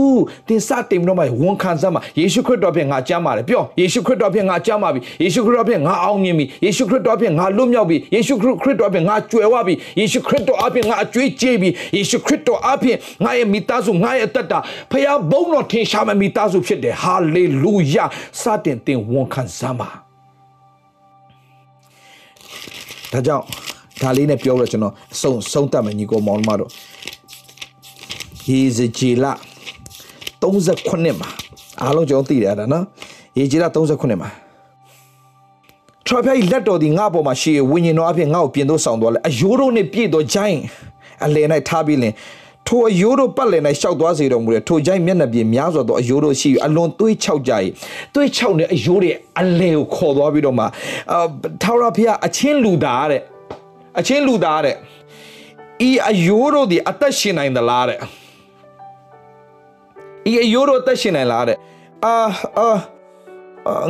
Speaker 1: တင်းစတင်တော့မှဝန်ခံစမ်းမှာယေရှုခရစ်တော်အပြင်ငါကြမ်းပါတယ်ပြောယေရှုခရစ်တော်အပြင်ငါကြမ်းပါပြီယေရှုခရစ်တော်အပြင်ငါအောင်မြင်ပြီယေရှုခရစ်တော်အပြင်ငါလွတ်မြောက်ပြီယေရှုခရစ်တော်အပြင်ငါကြွယ်ဝပြီယေရှုခရစ်တော်အပြင်ငါအကျွေးကြေးပြီယေရှုခရစ်တော်အပြင်ငါရဲ့မိသားစုငါရဲ့အသက်တာဖခင်ဘုန်းတော်ထင်ရှားမဲ့မိသားစုဖြစ်တယ်ဟာလေလုယာစတင်တင်ဝန်ခံစမ်းပါဒါကြောင့်ဒါလေးနဲ့ပြောရကျွန်တော်အဆုံးဆုံးတတ်မယ်ညီကိုမောင်မတို့ယေဇဂျီလာ38မှာအားလုံးကျွန်တော်သိတယ်အဲ့ဒါနော်ယေဂျီလာ38မှာ ထရဖက်လက်တော်ဒီငါ့ပေါ်မှာရှိဝိညာဉ်တော်အဖြစ်ငါ့ကိုပြင်သို့ဆောင်သွားလဲအယိုးတို့နဲ့ပြည့်တော်ဂျိုင်းအလယ်၌ထားပြီးလင်ထိုအယိုးတို့ပတ်လည်၌ရှောက်သွားစေတော်မူတယ်ထိုဂျိုင်းမျက်နှာပြင်များစွာသောအယိုးတို့ရှိအလွန်သွေးချောက်ကြ၏သွေးချောက်တဲ့အယိုးတွေအလယ်ကိုခေါ်သွားပြီးတော့မှအာထာဝရဘုရားအချင်းလူသားတဲ့အချင်းလူသားတဲ့ဤအယိုးတို့ဒီအသက်ရှင်နိုင်သလားတဲ့ဤအယိုးတို့အသက်ရှင်နိုင်လားတဲ့အာအာ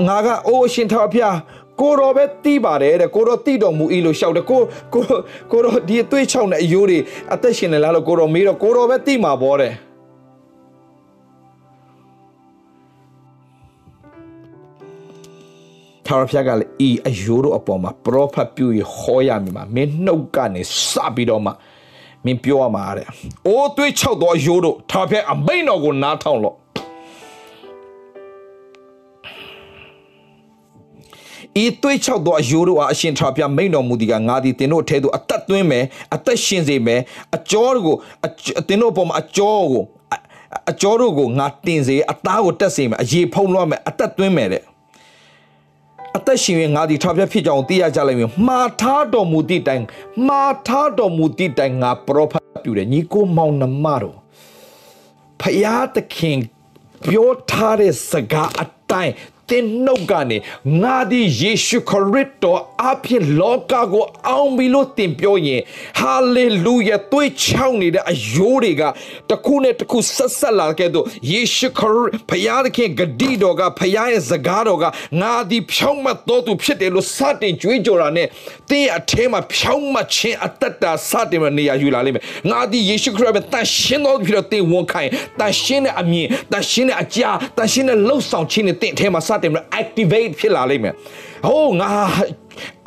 Speaker 1: ငါကအိုးရှင်ထာဝရဘုရား ကိုရောပဲတီးပါတယ်တဲ့ကိုရောတီးတော်မူဤလို့ရှောက်တယ်ကိုကိုကိုရောဒီအသွေးချောင်းတဲ့အယိုးတွေအသက်ရှင်နေလားလို့ကိုရောမေးတော့ကိုရောပဲတီးမှာပေါ့တဲ့ထာဝရဘုရားကလည်းဤအယိုးတို့အပေါ်မှာပရောဖက်ပြုရဟောရမည်မှာမင်းနှုတ်ကနေစပြီးတော့မှမင်းပြောရမှာတဲ့။အိုးသွေးချောက်သောအယိုးတို့ထာဝရဘုရားအမိန်တော်ကိုနားထောင်လို့
Speaker 2: ဤသွေးချောက်သောအယိုးတို့အားအရှင်ထာပြမိန်တော်မူသည်ကငါသည်သင်တို့အထဲသို့အသက်သွင်းမယ်အသက်ရှင်စေမယ်အကျော်ကိုသင်တို့အပေါ်မှာအကျော်ကိုအကျော်တို့ကိုငါတင်စေအသားကိုတက်စေမယ်အရေဖုံးလွှမ်းမယ်အသက်သွင်းမယ်တဲ့အသက်ရှင်ရင်ငါဒီထောက်ပြဖြစ်ကြောင်းသိရကြလိမ့်မယ်မှားထားတော်မူသည့်တိုင်မှားထားတော်မူသည့်တိုင်ငါပရောဖက်ပြုတယ်ညီကိုမောင်နှမတော်ဖယားသခင်ပြောထားတဲ့စကားအတိုင်း တင်နှုတ်ကနေငါသည်ယေရှုခရစ်တော်အဖြစ်လောကကို အောင်ပြီလို့တင်ပြောရင်ဟာလေလုယာသွေးချောင်းနေတဲ့အယိုးတွေကတခုနဲ့တခုဆက်ဆက်လာခဲ့တော့ယေရှုခရစ်ဖခင်သခင်ဂတိတော်ကဖခင်ရဲ့စကားတော်ကငါသည်ဖြောင်းမတ်တော်သူဖြစ်တယ်လို့စတင်ကြွေးကြော်တာနဲ့တင်းအထဲမှာဖြောင်းမတ်ခြင်းအတ္တတာစတင်မနေရယူလာလိမ့်မယ်ငါသည်ယေရှုခရစ်ရဲ့တန်ရှင်းတော်ဖြစ်တော့တင်းဝန်ခိုင်တန်ရှင်းတဲ့အမြင်တန်ရှင်းတဲ့အကြာတန်ရှင်းတဲ့လှုပ်ဆောင်ခြင်းနဲ့တင်းအထဲမှာစတင်မ activate ဖြစ်လာလိမ့်မယ်။ဟိုးငါ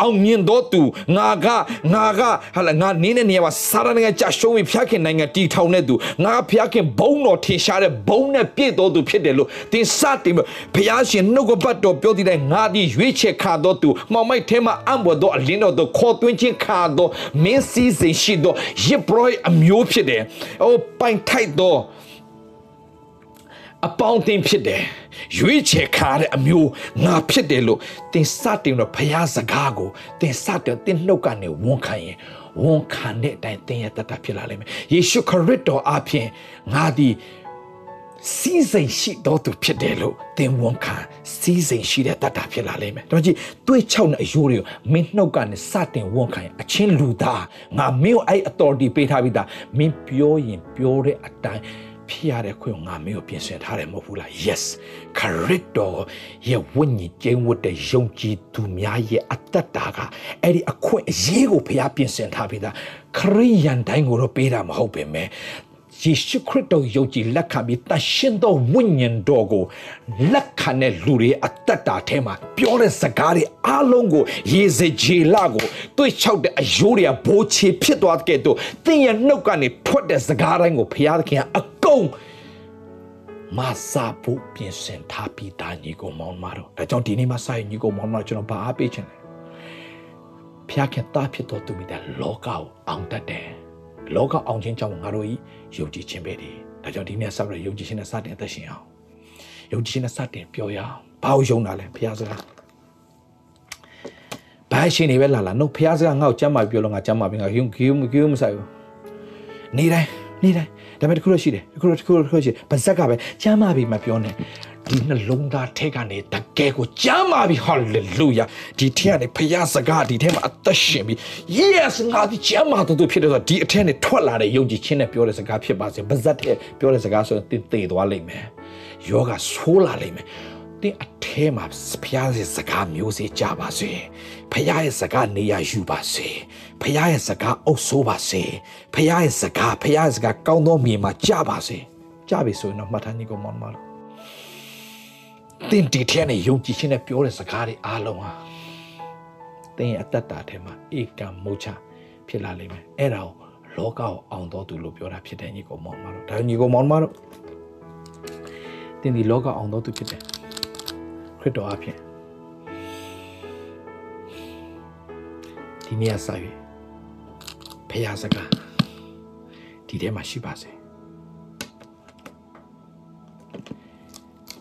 Speaker 2: အောင်မြင်တော့သူငါကငါကဟာလာငါနင်းတဲ့နေရာမှာစာရနိုင်ငံကြရှုံးပြီးဖျက်ခင်နိုင်ငံတီထောင်တဲ့သူငါဖျက်ခင်ဘုံတော်ထင်ရှားတဲ့ဘုံနဲ့ပြည့်တော်သူဖြစ်တယ်လို့သင်စတင်ဘုရားရှင်နှုတ်ကပတ်တော်ပြောတည်တဲ့ငါဒီရွေးချယ်ခါတော်သူမောင်မိုက်ထဲမှာအံ့ဘတော်အလင်းတော်သူခေါ်သွင်းခြင်းခါတော်မင်းစည်းစိမ်ရှိတော်ရစ်ပရိုအမျိုးဖြစ်တယ်။အိုပိုင်ထိုက်တော် အပေါင်းအသင်းဖြစ်တယ်ရွေးချယ်ခါတဲ့အမျိုးငါဖြစ်တယ်လို့သင်စတင်တော့ဖရားစကားကိုသင်စတင်သင်နှုတ်ကနေဝန်ခံရင်ဝန်ခံတဲ့အတိုင်းသင်ရဲ့တတ်တာဖြစ်လာလိမ့်မယ်ယေရှုခရစ်တော်အဖင်ငါဒီစီးစိမ်ရှိတော်သူဖြစ်တယ်လို့သင်ဝန်ခံစီးစိမ်ရှိတဲ့တတ်တာဖြစ်လာလိမ့်မယ်။ဒါကြည့်တွေးချောက်တဲ့အယိုးတွေကိုမင်းနှုတ်ကနေစတင်ဝန်ခံရင်အချင်းလူသားငါမင်းကိုအဲ့ authority ပေးထားပြီးသားမင်းပြောရင်ပြောတဲ့အတိုင်း ဖြစ်ရတဲ့ခွင့်ငါမင်းကိုပြင်ဆင်ထားတယ်မဟုတ်ဘူးလား yes ခရစ်တော်ရဲ့ဝိညာဉ်ကျင်းဝတ်တဲ့ယုံကြည်သူများရဲ့အသက်တာကအဲ့ဒီအခွင့်အရေးကိုဘုရားပြင်ဆင်ထားပြီးသားခရိယန်တိုင်းကိုတော့ပေးတာမဟုတ်ပေမဲ့ယေရှုခရစ်တော်ယုံကြည်လက်ခံပြီးတရှင်သောဝိညာဉ်တော်ကိုလက်ခံတဲ့လူတွေအသက်တာထဲမှာပြောတဲ့စကားတွေအားလုံးကိုရေစကြည်လာကိုတွေ့ချောက်တဲ့အယိုးတွေကဘိုးချေဖြစ်သွားတဲ့တော့သင်ရဲ့နှုတ်ကနေထွက်တဲ့စကားတိုင်းကိုဘုရားသခင်ကအ ကုန်မဆာဖို့ပြင်ဆင်ထားပြီးသားညီကိုမောင်မတော်ဒါကြောင့်ဒီနေ့မှာစာရင်ညီကိုမောင်မတော်ကျွန်တော်ဘာအားပေးချင်လဲဖျားခင်သားဖြစ်တော်သူမိတဲ့လောကကိုအောင်တတ်တယ်လောကအောင်ခြင်းကြောင့်ငါတို့ဤယုံကြည်ခြင်းပဲဒီဒါကြောင့်ဒီနေ့ဆက်ပြီးယုံကြည်ခြင်းနဲ့စတင်အသက်ရှင်အောင်ယုံကြည်ခြင်းနဲ့စတင်ပြောရအောင်ဘာလို့ယုံတာလဲဖျားစကားဘာရှင်နေပဲလာလာနှုတ်ဖျားစကားငါ့ကိုကြမ်းမာပြောလို့ငါကြမ်းမာပြီးငါယုံကြည်မကြည်မဆိုင်ဘူးနေတိုင်း နေတိုင်းဒါပေမဲ့တခုတော့ရှိတယ်တခုတော့တခုတော့တခုရှိပါဇက်ကပဲကျမ်းမာပြီမပြောနဲ့ဒီနှလုံးသားထဲကနေတကယ်ကိုကျမ်းမာပြီဟာလေလုယာဒီထဲကနေဖခင်စကားဒီထဲမှာအသက်ရှင်ပြီ yes ငါဒီကျမ်းမာတော်သူဖြစ်တယ်ဆိုတော့ဒီအထက်နဲ့ထွက်လာတဲ့ယုံကြည်ခြင်းနဲ့ပြောတဲ့စကားဖြစ်ပါစေပါဇက်ထဲပြောတဲ့စကားဆိုရင်တင်သေးသွားလိမ့်မယ်ယောဂဆိုးလာလိမ့်မယ် တင်းအထဲမှာဖျားရဲ့စကားမျိုးစေ့ကြပါစေဖျားရဲ့စကားနေရာယူပါစေဖျားရဲ့စကားအုပ်ဆိုးပါစေဖျားရဲ့စကားဖျားရဲ့စကားကောင်းသောမြေမှာကြပါစေကြပြီဆိုရင်တော့မှတ်ထားညီကောင်မောင်မလို့တင်းဒီထဲနဲ့ယုံကြည်ခြင်းနဲ့ပြောတဲ့စကားတွေအားလုံးဟာတင်းရဲ့အတ္တတာထဲမှာဧကမုတ်ချဖြစ်လာလိမ့်မယ်အဲ့ဒါကိုလောကကိုအောင်တော်သူလို့ပြောတာဖြစ်တယ်ညီကောင်မောင်မလို့ဒါညီကောင်မောင်မလို့တင်းဒီလောကအောင်တော်သူဖြစ်တယ် ခရစ်တော်အဖြစ်ဒီနေ့အစား၍ဖခင်စကားဒီထဲမှာရှိပါစေ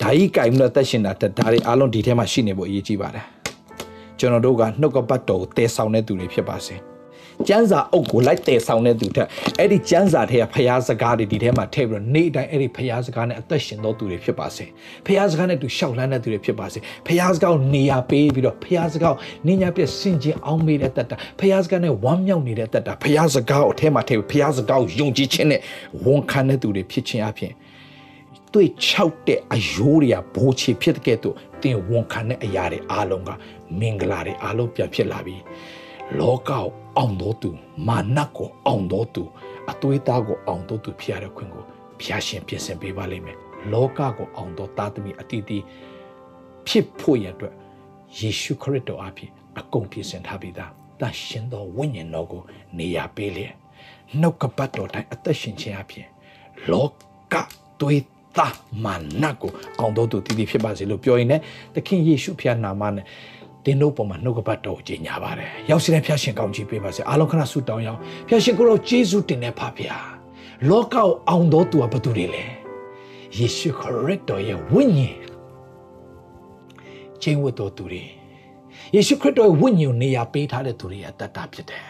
Speaker 2: ဒါဤကြိုင်မလို့တက်ရှင်တာဒါတွေအားလုံးဒီထဲမှာရှိနေဖို့အရေးကြီးပါတယ်ကျွန်တော်တို့ကနှုတ်ကပတ်တော်ကိုတည်ဆောင်တဲ့သူတွေဖြစ်ပါစေ။ ကျန်းစာအုပ်ကိုလိုက်တည်ဆောင်တဲ့သူထက်အဲ့ဒီကျန်းစာထဲကဖျားစကားတွေဒီထဲမှာထည့်ပြီးတော့နေ့တိုင်းအဲ့ဒီဖျားစကားနဲ့အသက်ရှင်တော်သူတွေဖြစ်ပါစေဖျားစကားနဲ့သူရှောက်လန်းတဲ့သူတွေဖြစ်ပါစေဖျားစကားကိုနေရာပေးပြီးတော့ဖျားစကားကိုနင်းညာပြစင်ကြင်အောင်မေးတဲ့တတ်တာဖျားစကားနဲ့ဝမ်းမြောက်နေတဲ့တတ်တာဖျားစကားကိုအထဲမှာထည့်ပြီးဖျားစကားကိုယုံကြည်ခြင်းနဲ့ဝန်ခံတဲ့သူတွေဖြစ်ခြင်းအပြင်တွေ့ချောက်တဲ့အယိုးတွေကဘိုးချေဖြစ်တဲ့ကဲ့သို့တင်ဝန်ခံတဲ့အရာတွေအားလုံးကမင်္ဂလာတွေအားလုံးပြန်ဖြစ်လာပြီးလောကကို အောင်တော်သူမာနကိုအောင်တော်သူအသွေးသားကိုအောင်တော်သူဖြစ်ရတဲ့ခွင့်ကိုဘုရားရှင်ပြင်ဆင်ပေးပါလိမ့်မယ်လောကကိုအောင်တော်သားသမီးအတီးတီးဖြစ်ဖို့ရအတွက်ယေရှုခရစ်တော်အဖြစ်အကုန်ပြင်ဆင်ထားပြီးသားတန်ရှင်သောဝိညာဉ်တော်ကိုနေရာပေးလျက်နှုတ်ကပတ်တော်တိုင်းအသက်ရှင်ခြင်းအဖြစ်လောကသွေးသားမာနကိုအောင်တော်သူတည်တည်ဖြစ်ပါစေလို့ပြောရင်လည်းသခင်ယေရှုဖျားနာမနဲ့ တ
Speaker 1: တင်းတို့ပေါ်မှာနှုတ်ကပတ်တော်ကိုကြီးညာပါတယ်ရောက်စီတဲ့ဖျားရှင်ကောင်းချီးပေးပါစေအားလုံးခဏဆုတောင်းရအောင်ဖျားရှင်ကိုတော့ယေရှုတင်တဲ့ဖဖျားလောကကိုအောင်တော်သူကဘသူတွေလဲယေရှုခရစ်တော်ရဲ့ဝိညာဉ်ချင်းဝတ်တော်သူတွေယေရှုခရစ်တော်ရဲ့ဝိညာဉ်ကိုနေရာပေးထားတဲ့သူတွေရဲ့တတ်တာဖြစ်တယ်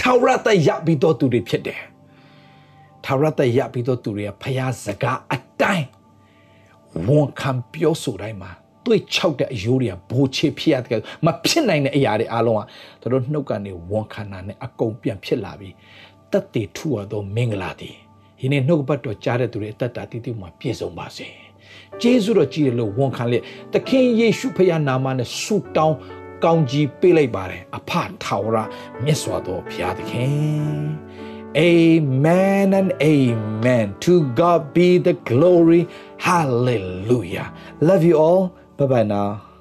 Speaker 1: ထာဝရတရပြီးတော်သူတွေဖြစ်တယ်ထာဝရတရပြီးတော်သူတွေကဖျားစကားအတိုင်းဝန်ခံပြောဆိုတိုင်းမှာ တွေ့ချောက်တဲ့အယိုးတွေကဘိုးချေဖြစ်ရတယ်မဖြစ်နိုင်တဲ့အရာတွေအားလုံးကတို့နှုတ်ကနေဝန်ခံတာနဲ့အကုန်ပြန်ဖြစ်လာပြီးတက်တည်ထူရသောမင်္ဂလာတည်ဒီနေ့နှုတ်ပတ်တော်ကြားတဲ့သူတွေအသက်တာတည်တည်မှာပြည့်စုံပါစေကျေးဇူးတော်ကြီးတယ်လို့ဝန်ခံလက်သခင်ယေရှုဖခင်နာမနဲ့ဆုတောင်းကောင်းကြီးပေးလိုက်ပါတယ်အဖထာဝရမြတ်စွာသောဘုရားသခင် Amen and amen. To God be the glory. Hallelujah. Love you all. 拜拜啦